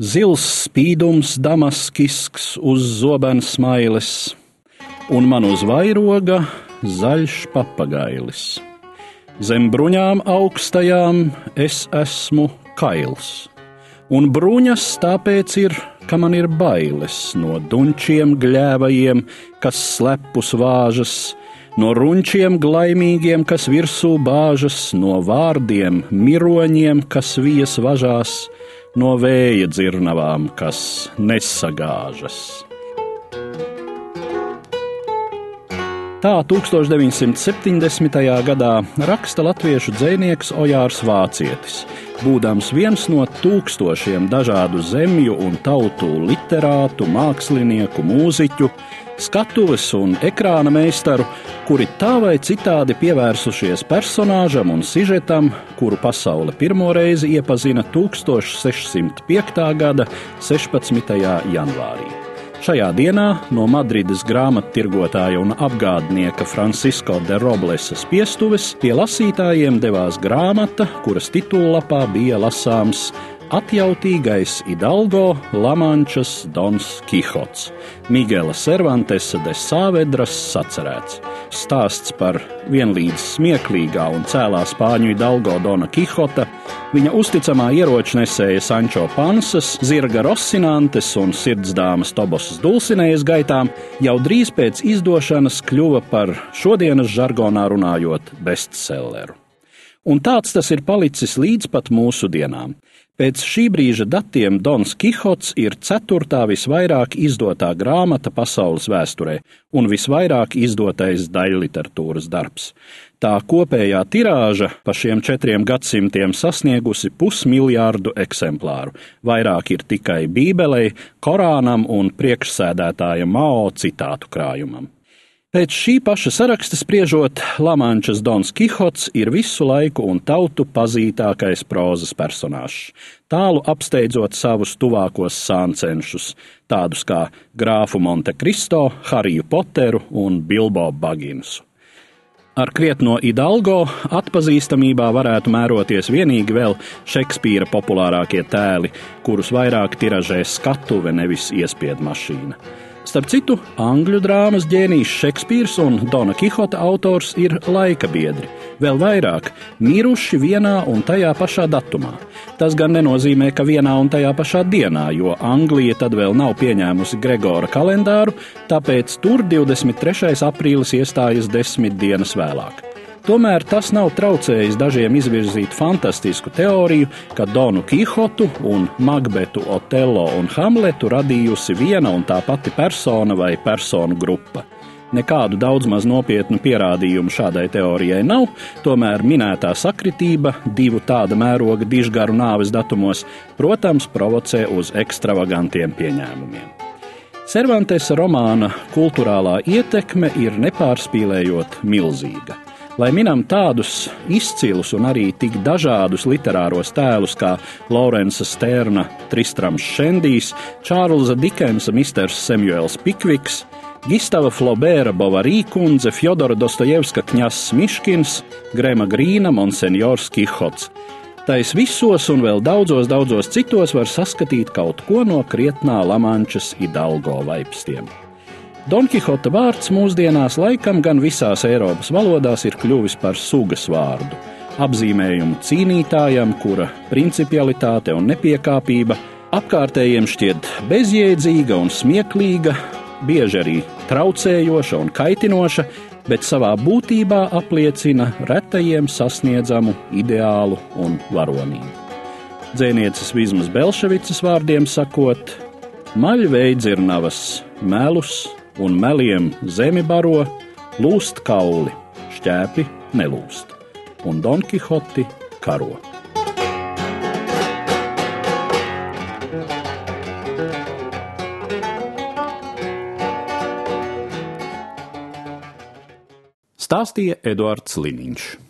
Zils spīdums damaskisks uz zobens smailes, un man uz vairoga zaļš papagailis. Zem bruņām augstajām es esmu kails, un bruņas tāpēc ir, ka man ir bailes no dunčiem gļēvajiem, kas slepus vāžas, no runčiem glaimīgiem, kas virsū bāžas, no vārdiem miroņiem, kas vijas važās, no vēja dzirnavām, kas nesagāžas. Tā 1970. gadā raksta latviešu dzinieks Ojārs Vācietis, būdams viens no tūkstošiem dažādu zemju un tautu literātu, mākslinieku, mūziķu, skatuves un ekrāna meistaru, kuri tā vai citādi pievērsušies personāžam un sižetam, kuru pasaule pirmo reizi iepazina 1605. gada 16. janvārī. Šajā dienā no Madrides grāmattirgotāja un apgādnieka Francisko de Roblesas piestuves pie lasītājiem devās grāmata, kuras titullapā bija lasāms Atjautīgais Idalgo Lamančas Dons Kihots, Migela Cervantesa de Sāvedras sacerēts. Stāsts par vienlīdz smieklīgā un cēlā spāņu Idalgo Dona Kihota, viņa uzticamā ieročnesēja Sančo Pansas, zirga Rosinantes un sirdsdāmas Tobosas Dulcinējas gaitām jau drīz pēc izdošanas kļuva par šodienas žargonā runājot bestselleru. Un tāds tas ir palicis līdz pat mūsu dienām. Pēc šī brīža datiem Dons Kihots ir ceturtā visvairāk izdotā grāmata pasaules vēsturē un visvairāk izdotais daļliteratūras darbs. Tā kopējā tirāža pa šiem četriem gadsimtiem sasniegusi pusmiljārdu eksemplāru. Vairāk ir tikai Bībelei, Korānam un priekšsēdētāja Mao citātu krājumam. Pēc šī paša saraksta spriežot, Lamančas Dons Kihots ir visu laiku un tautu pazītākais prozas personāžs, tālu apsteidzot savus tuvākos sāncenšus, tādus kā grāfu Monte Cristo, Hariju Poteru un Bilbo Baginsu. Ar krietno Idalgo atpazīstamībā varētu mēroties vienīgi vēl Šekspīra populārākie tēli, kurus vairāk tiražē skatuve, nevis iespiedu mašīna. Starp citu, angļu drāmas ģēnijs Šekspīrs un Dona Kihota autors ir laika biedri, vēl vairāk miruši vienā un tajā pašā datumā. Tas gan nenozīmē, ka vienā un tajā pašā dienā, jo Anglija tad vēl nav pieņēmusi Gregora kalendāru, tāpēc tur 23. aprīlis iestājas desmit dienas vēlāk. Tomēr tas nav traucējis dažiem izvirzīt fantastisku teoriju, ka Donu Kihotu un Magbetu, Otello un Hamletu radījusi viena un tā pati persona vai personu grupa. Nekādu daudz maz nopietnu pierādījumu šādai teorijai nav, tomēr minētā sakritība divu tāda mēroga dižgaru nāves datumos, protams, provocē uz ekstravagantiem pieņēmumiem. Cervantesa romāna kultūrālā ietekme ir nepārspīlējot milzīga. Lai minam tādus izcilus un arī tik dažādus literāros tēlus kā Lorenza Sterna, Tristrams Šendijs, Čārlza Dikensa Misters Samuels Pikviks, Gistava Flobēra Bovarī kundze, Fjodora Dostojevska kņass Miškins, Grēma Grīna, Monsenjors Kihots. Tais visos un vēl daudzos, daudzos citos var saskatīt kaut ko no krietnā Lamančas Idalgo vaipstiem. Donkihota vārds mūsdienās laikam gan visās Eiropas valodās ir kļuvis par sugas vārdu, apzīmējumu cīnītājam, kura principialitāte un nepiekāpība apkārtējiem šķiet bezjēdzīga un smieklīga, bieži arī traucējoša un kaitinoša, bet savā būtībā apliecina retajiem sasniedzamu ideālu un varonību. Dzēnieces Vismas Belševicas vārdiem sakot, maļveidzirnavas melus un meliem zemi baro, lūst kauli, šķēpi nelūst, un Don Quixoti karo. Stāstīja Eduards Liniņš.